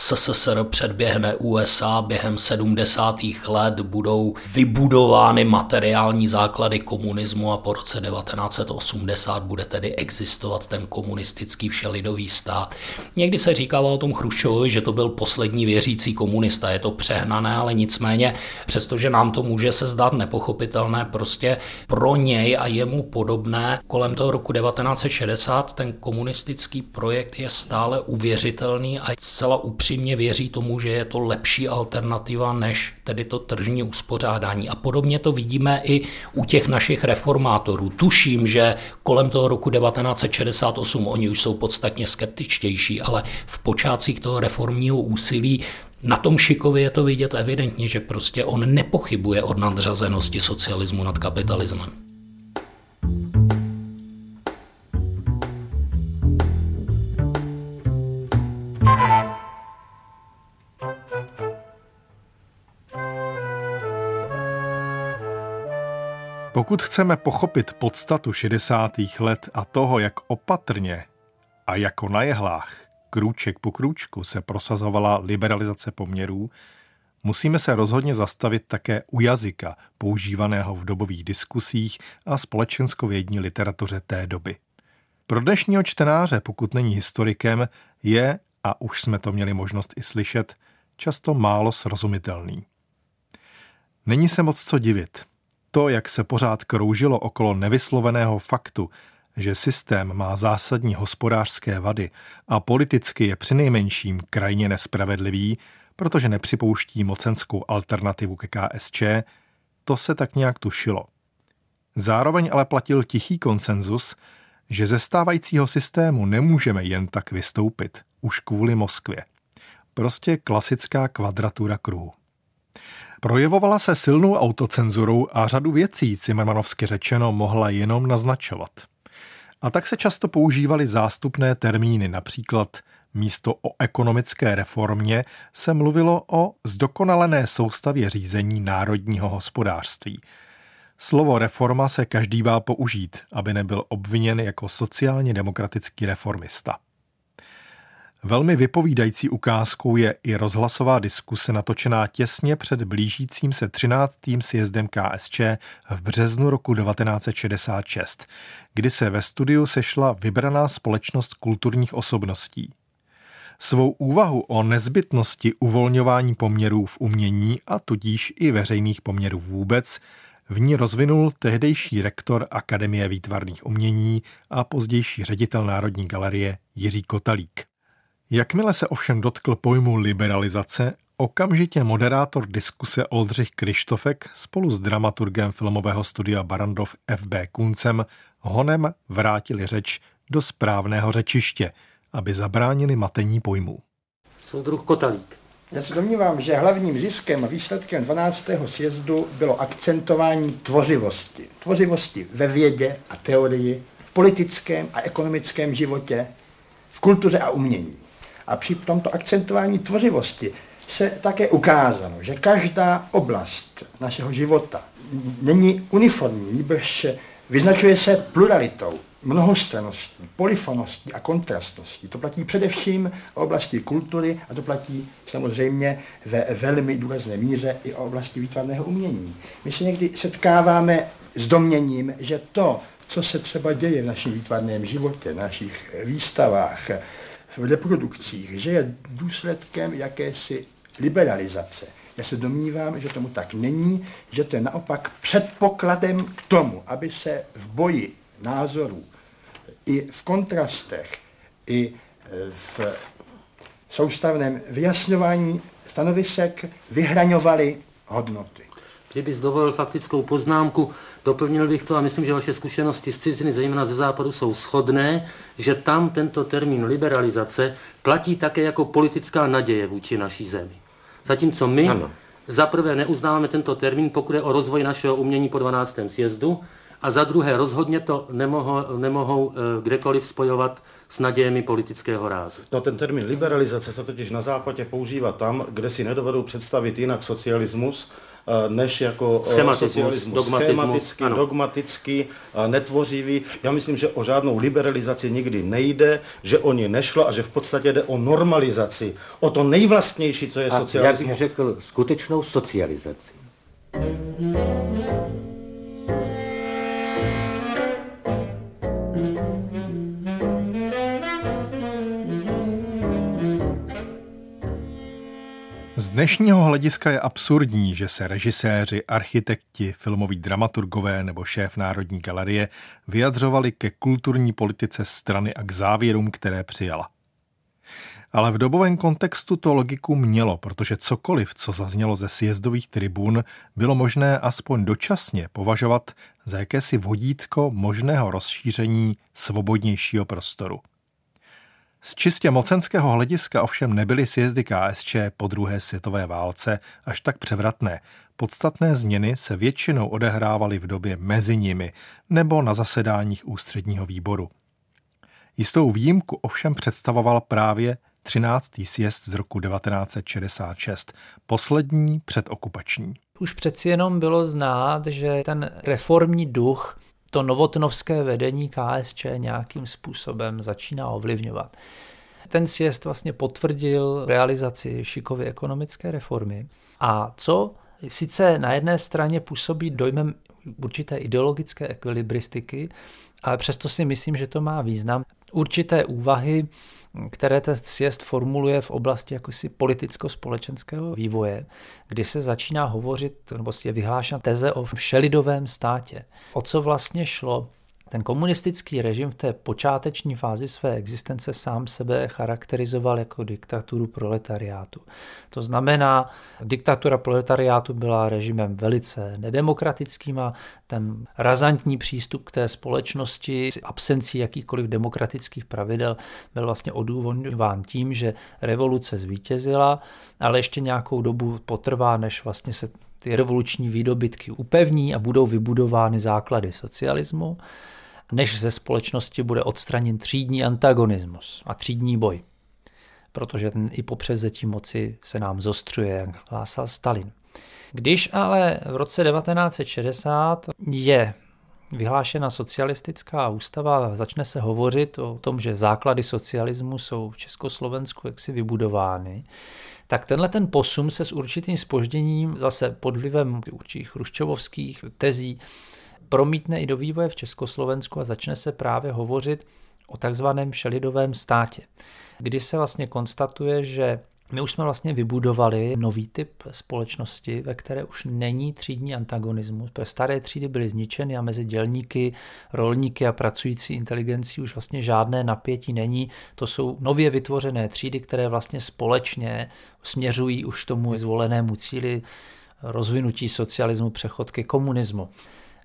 SSSR předběhne USA během 70. let, budou vybudovány materiální základy komunismu a po roce 1980 bude tedy existovat ten komunistický všelidový stát. Někdy se říkalo o tom Chruščovovi, že to byl poslední věřící komunista. Je to přehnané, ale nicméně, přestože nám to může se zdát nepochopitelné, prostě pro něj a jemu podobné kolem toho roku 1960 ten komunistický projekt je stále uvěřitelný a zcela upřímný upřímně věří tomu, že je to lepší alternativa než tedy to tržní uspořádání. A podobně to vidíme i u těch našich reformátorů. Tuším, že kolem toho roku 1968 oni už jsou podstatně skeptičtější, ale v počátcích toho reformního úsilí na tom Šikovi je to vidět evidentně, že prostě on nepochybuje od nadřazenosti socialismu nad kapitalismem. Pokud chceme pochopit podstatu 60. let a toho, jak opatrně a jako na jehlách, krůček po krůčku se prosazovala liberalizace poměrů, musíme se rozhodně zastavit také u jazyka, používaného v dobových diskusích a společenskovědní literatuře té doby. Pro dnešního čtenáře, pokud není historikem, je, a už jsme to měli možnost i slyšet, často málo srozumitelný. Není se moc co divit. To, jak se pořád kroužilo okolo nevysloveného faktu, že systém má zásadní hospodářské vady a politicky je přinejmenším krajně nespravedlivý, protože nepřipouští mocenskou alternativu ke KSČ, to se tak nějak tušilo. Zároveň ale platil tichý konsenzus, že ze stávajícího systému nemůžeme jen tak vystoupit, už kvůli Moskvě. Prostě klasická kvadratura kruhu. Projevovala se silnou autocenzurou a řadu věcí, Cimrmanovsky řečeno, mohla jenom naznačovat. A tak se často používaly zástupné termíny, například místo o ekonomické reformě se mluvilo o zdokonalené soustavě řízení národního hospodářství. Slovo reforma se každý bál použít, aby nebyl obviněn jako sociálně demokratický reformista. Velmi vypovídající ukázkou je i rozhlasová diskuse natočená těsně před blížícím se 13. sjezdem KSČ v březnu roku 1966, kdy se ve studiu sešla vybraná společnost kulturních osobností. Svou úvahu o nezbytnosti uvolňování poměrů v umění a tudíž i veřejných poměrů vůbec v ní rozvinul tehdejší rektor Akademie výtvarných umění a pozdější ředitel Národní galerie Jiří Kotalík. Jakmile se ovšem dotkl pojmu liberalizace, okamžitě moderátor diskuse Oldřich Krištofek spolu s dramaturgem filmového studia Barandov F.B. Kuncem honem vrátili řeč do správného řečiště, aby zabránili matení pojmů. Soudruh Kotalík. Já se domnívám, že hlavním ziskem a výsledkem 12. sjezdu bylo akcentování tvořivosti. Tvořivosti ve vědě a teorii, v politickém a ekonomickém životě, v kultuře a umění. A při tomto akcentování tvořivosti se také ukázalo, že každá oblast našeho života není uniformní, nebož vyznačuje se pluralitou, mnohostraností, polifoností a kontrastností. To platí především o oblasti kultury a to platí samozřejmě ve velmi důrazné míře i o oblasti výtvarného umění. My se někdy setkáváme s domněním, že to, co se třeba děje v našem výtvarném životě, v našich výstavách, v reprodukcích, že je důsledkem jakési liberalizace. Já se domnívám, že tomu tak není, že to je naopak předpokladem k tomu, aby se v boji názorů i v kontrastech, i v soustavném vyjasňování stanovisek vyhraňovaly hodnoty. Kdyby dovolil faktickou poznámku, doplnil bych to a myslím, že vaše zkušenosti z ciziny, zejména ze západu, jsou shodné, že tam tento termín liberalizace platí také jako politická naděje vůči naší zemi. Zatímco my ano. zaprvé neuznáváme tento termín, pokud je o rozvoj našeho umění po 12. sjezdu, a za druhé rozhodně to nemohou, nemohou kdekoliv spojovat s nadějemi politického rázu. No ten termín liberalizace se totiž na západě používá tam, kde si nedovedou představit jinak socialismus, než jako eh, ano. dogmatický, eh, netvořivý. Já myslím, že o žádnou liberalizaci nikdy nejde, že o ní nešlo a že v podstatě jde o normalizaci, o to nejvlastnější, co je a socialismus. Já bych řekl skutečnou socializaci. Z dnešního hlediska je absurdní, že se režiséři, architekti, filmoví dramaturgové nebo šéf Národní galerie vyjadřovali ke kulturní politice strany a k závěrům, které přijala. Ale v dobovém kontextu to logiku mělo, protože cokoliv, co zaznělo ze sjezdových tribun, bylo možné aspoň dočasně považovat za jakési vodítko možného rozšíření svobodnějšího prostoru. Z čistě mocenského hlediska ovšem nebyly sjezdy KSČ po druhé světové válce až tak převratné. Podstatné změny se většinou odehrávaly v době mezi nimi nebo na zasedáních ústředního výboru. Jistou výjimku ovšem představoval právě 13. sjezd z roku 1966, poslední předokupační. Už přeci jenom bylo znát, že ten reformní duch to novotnovské vedení KSČ nějakým způsobem začíná ovlivňovat. Ten sjezd vlastně potvrdil realizaci šikovy ekonomické reformy. A co sice na jedné straně působí dojmem určité ideologické ekvilibristiky, ale přesto si myslím, že to má význam. Určité úvahy, které ten sjezd formuluje v oblasti jakosi politicko-společenského vývoje, kdy se začíná hovořit, nebo je vyhlášena teze o všelidovém státě. O co vlastně šlo? Ten komunistický režim v té počáteční fázi své existence sám sebe charakterizoval jako diktaturu proletariátu. To znamená, diktatura proletariátu byla režimem velice nedemokratickým a ten razantní přístup k té společnosti s absencí jakýchkoliv demokratických pravidel byl vlastně odůvodňován tím, že revoluce zvítězila, ale ještě nějakou dobu potrvá, než vlastně se ty revoluční výdobytky upevní a budou vybudovány základy socialismu než ze společnosti bude odstraněn třídní antagonismus a třídní boj. Protože ten i po převzetí moci se nám zostřuje, jak hlásal Stalin. Když ale v roce 1960 je vyhlášena socialistická ústava začne se hovořit o tom, že základy socialismu jsou v Československu jaksi vybudovány, tak tenhle ten posun se s určitým spožděním zase pod vlivem určitých chruščovovských tezí promítne i do vývoje v Československu a začne se právě hovořit o takzvaném všelidovém státě, kdy se vlastně konstatuje, že my už jsme vlastně vybudovali nový typ společnosti, ve které už není třídní antagonismus. Protože staré třídy byly zničeny a mezi dělníky, rolníky a pracující inteligencí už vlastně žádné napětí není. To jsou nově vytvořené třídy, které vlastně společně směřují už tomu zvolenému cíli rozvinutí socialismu, přechod ke komunismu.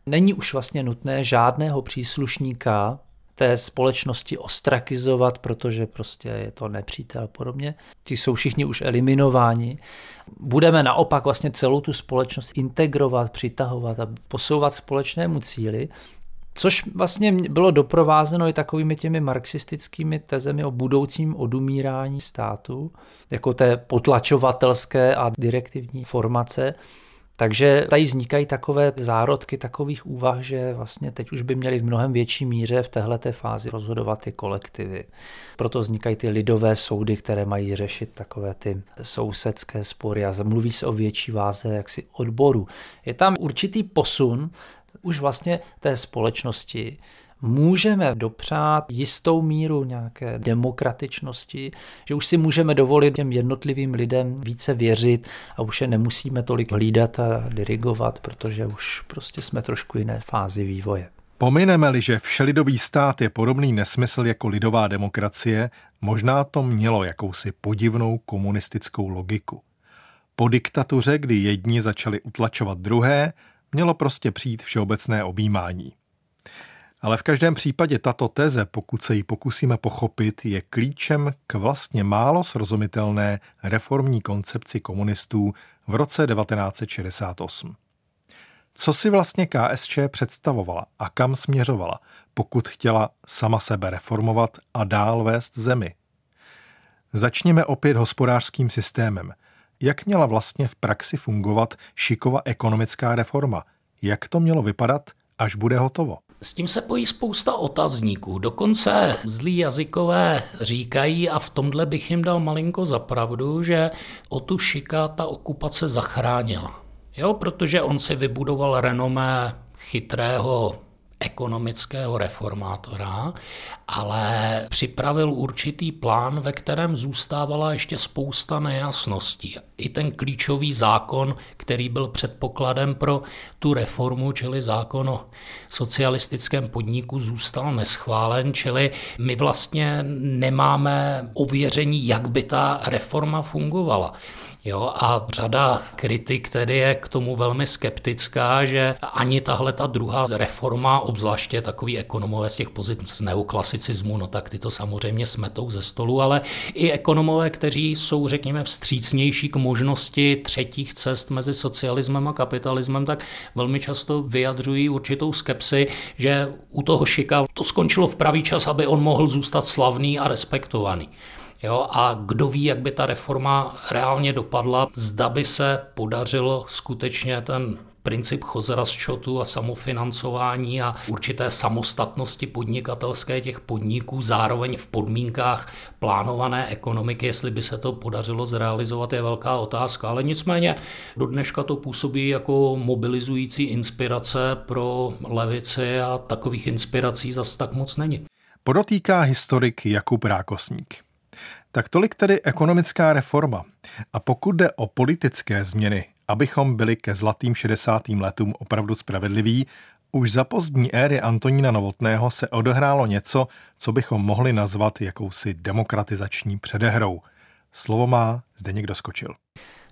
Není už vlastně nutné žádného příslušníka té společnosti ostrakizovat, protože prostě je to nepřítel a podobně. Ti jsou všichni už eliminováni. Budeme naopak vlastně celou tu společnost integrovat, přitahovat a posouvat společnému cíli, což vlastně bylo doprovázeno i takovými těmi marxistickými tezemi o budoucím odumírání státu, jako té potlačovatelské a direktivní formace, takže tady vznikají takové zárodky takových úvah, že vlastně teď už by měli v mnohem větší míře v této fázi rozhodovat ty kolektivy. Proto vznikají ty lidové soudy, které mají řešit takové ty sousedské spory a mluví se o větší váze jaksi odboru. Je tam určitý posun už vlastně té společnosti, můžeme dopřát jistou míru nějaké demokratičnosti, že už si můžeme dovolit těm jednotlivým lidem více věřit a už je nemusíme tolik hlídat a dirigovat, protože už prostě jsme trošku jiné fázi vývoje. Pomineme-li, že všelidový stát je podobný nesmysl jako lidová demokracie, možná to mělo jakousi podivnou komunistickou logiku. Po diktatuře, kdy jedni začali utlačovat druhé, mělo prostě přijít všeobecné objímání. Ale v každém případě tato teze, pokud se ji pokusíme pochopit, je klíčem k vlastně málo srozumitelné reformní koncepci komunistů v roce 1968. Co si vlastně KSČ představovala a kam směřovala, pokud chtěla sama sebe reformovat a dál vést zemi? Začněme opět hospodářským systémem. Jak měla vlastně v praxi fungovat šikova ekonomická reforma? Jak to mělo vypadat, až bude hotovo? S tím se pojí spousta otazníků. Dokonce zlí jazykové říkají, a v tomhle bych jim dal malinko za pravdu, že o tu šika ta okupace zachránila. Jo, protože on si vybudoval renomé chytrého ekonomického reformátora, ale připravil určitý plán, ve kterém zůstávala ještě spousta nejasností. I ten klíčový zákon, který byl předpokladem pro tu reformu, čili zákon o socialistickém podniku, zůstal neschválen, čili my vlastně nemáme ověření, jak by ta reforma fungovala. Jo, a řada kritik tedy je k tomu velmi skeptická, že ani tahle ta druhá reforma, obzvláště takový ekonomové z těch pozic neoklasicismu, no tak ty to samozřejmě smetou ze stolu, ale i ekonomové, kteří jsou, řekněme, vstřícnější k možnosti třetích cest mezi socialismem a kapitalismem, tak velmi často vyjadřují určitou skepsi, že u toho šika to skončilo v pravý čas, aby on mohl zůstat slavný a respektovaný. Jo, a kdo ví, jak by ta reforma reálně dopadla, zda by se podařilo skutečně ten princip chozera z čotu a samofinancování a určité samostatnosti podnikatelské těch podniků, zároveň v podmínkách plánované ekonomiky, jestli by se to podařilo zrealizovat, je velká otázka. Ale nicméně do dneška to působí jako mobilizující inspirace pro levici a takových inspirací zas tak moc není. Podotýká historik Jakub Rákosník. Tak tolik tedy ekonomická reforma. A pokud jde o politické změny, abychom byli ke zlatým 60. letům opravdu spravedliví, už za pozdní éry Antonína Novotného se odehrálo něco, co bychom mohli nazvat jakousi demokratizační předehrou. Slovo má zde někdo skočil.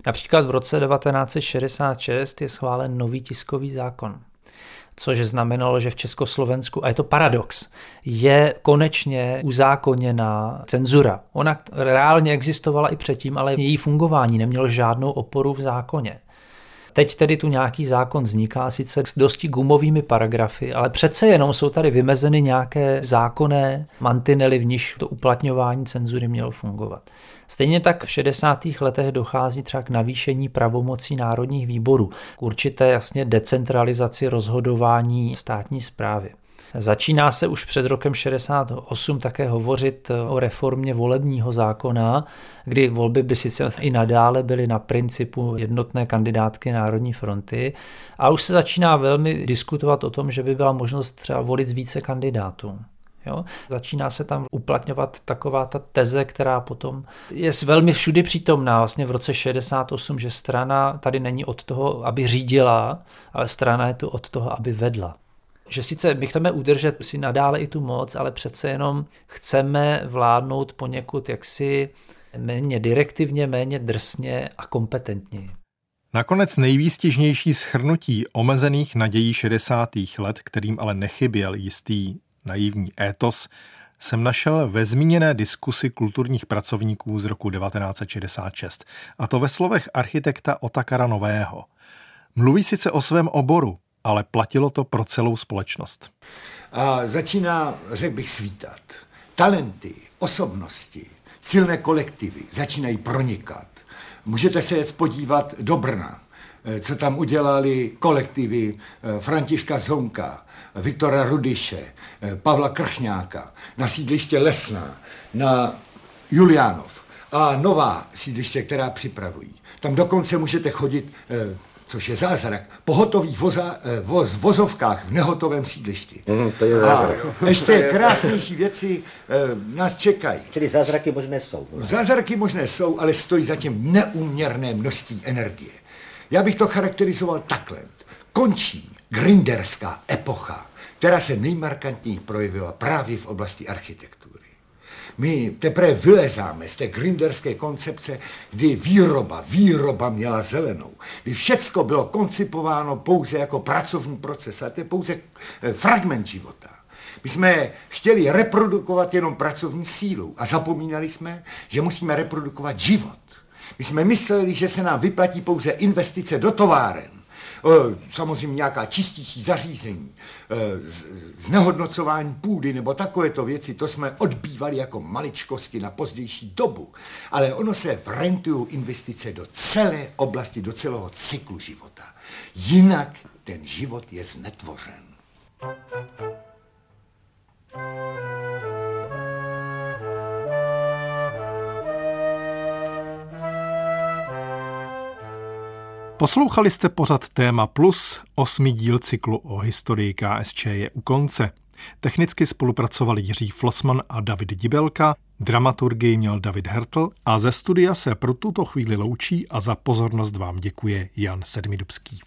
Například v roce 1966 je schválen nový tiskový zákon což znamenalo, že v Československu, a je to paradox, je konečně uzákoněná cenzura. Ona reálně existovala i předtím, ale její fungování nemělo žádnou oporu v zákoně. Teď tedy tu nějaký zákon vzniká, sice s dosti gumovými paragrafy, ale přece jenom jsou tady vymezeny nějaké zákonné mantinely, v níž to uplatňování cenzury mělo fungovat. Stejně tak v 60. letech dochází třeba k navýšení pravomocí národních výborů, k určité jasně decentralizaci rozhodování státní zprávy. Začíná se už před rokem 68 také hovořit o reformě volebního zákona, kdy volby by sice i nadále byly na principu jednotné kandidátky Národní fronty, a už se začíná velmi diskutovat o tom, že by byla možnost třeba volit z více kandidátů. Jo? Začíná se tam uplatňovat taková ta teze, která potom je velmi všudy přítomná vlastně v roce 68, že strana tady není od toho, aby řídila, ale strana je tu od toho, aby vedla. Že sice my chceme udržet si nadále i tu moc, ale přece jenom chceme vládnout poněkud jaksi méně direktivně, méně drsně a kompetentně. Nakonec nejvýstižnější schrnutí omezených nadějí 60. let, kterým ale nechyběl jistý naivní étos, jsem našel ve zmíněné diskusi kulturních pracovníků z roku 1966, a to ve slovech architekta Otakara Nového. Mluví sice o svém oboru, ale platilo to pro celou společnost. A začíná, řekl bych, svítat. Talenty, osobnosti, silné kolektivy začínají pronikat. Můžete se jet podívat do Brna, eh, co tam udělali kolektivy eh, Františka Zonka, Viktora Rudiše, eh, Pavla Krchňáka, na sídliště Lesná, na Juliánov a nová sídliště, která připravují. Tam dokonce můžete chodit, což je zázrak, po hotových voza, eh, voz, vozovkách v nehotovém sídlišti. Mm, to je zázrak. A ještě krásnější věci nás čekají. Čili zázraky možné jsou. Zázraky možné jsou, ale stojí zatím neuměrné množství energie. Já bych to charakterizoval takhle. Končí grinderská epocha, která se nejmarkantněji projevila právě v oblasti architektury. My teprve vylezáme z té grinderské koncepce, kdy výroba, výroba měla zelenou, kdy všecko bylo koncipováno pouze jako pracovní proces, a to je pouze eh, fragment života. My jsme chtěli reprodukovat jenom pracovní sílu a zapomínali jsme, že musíme reprodukovat život. My jsme mysleli, že se nám vyplatí pouze investice do továren, samozřejmě nějaká čistící zařízení, eh, znehodnocování půdy nebo takovéto věci, to jsme odbývali jako maličkosti na pozdější dobu. Ale ono se vrentují investice do celé oblasti, do celého cyklu života. Jinak ten život je znetvořen. Poslouchali jste pořad Téma Plus, osmý díl cyklu o historii KSČ je u konce. Technicky spolupracovali Jiří Flosman a David Dibelka, dramaturgii měl David Hertl a ze studia se pro tuto chvíli loučí a za pozornost vám děkuje Jan Sedmidubský.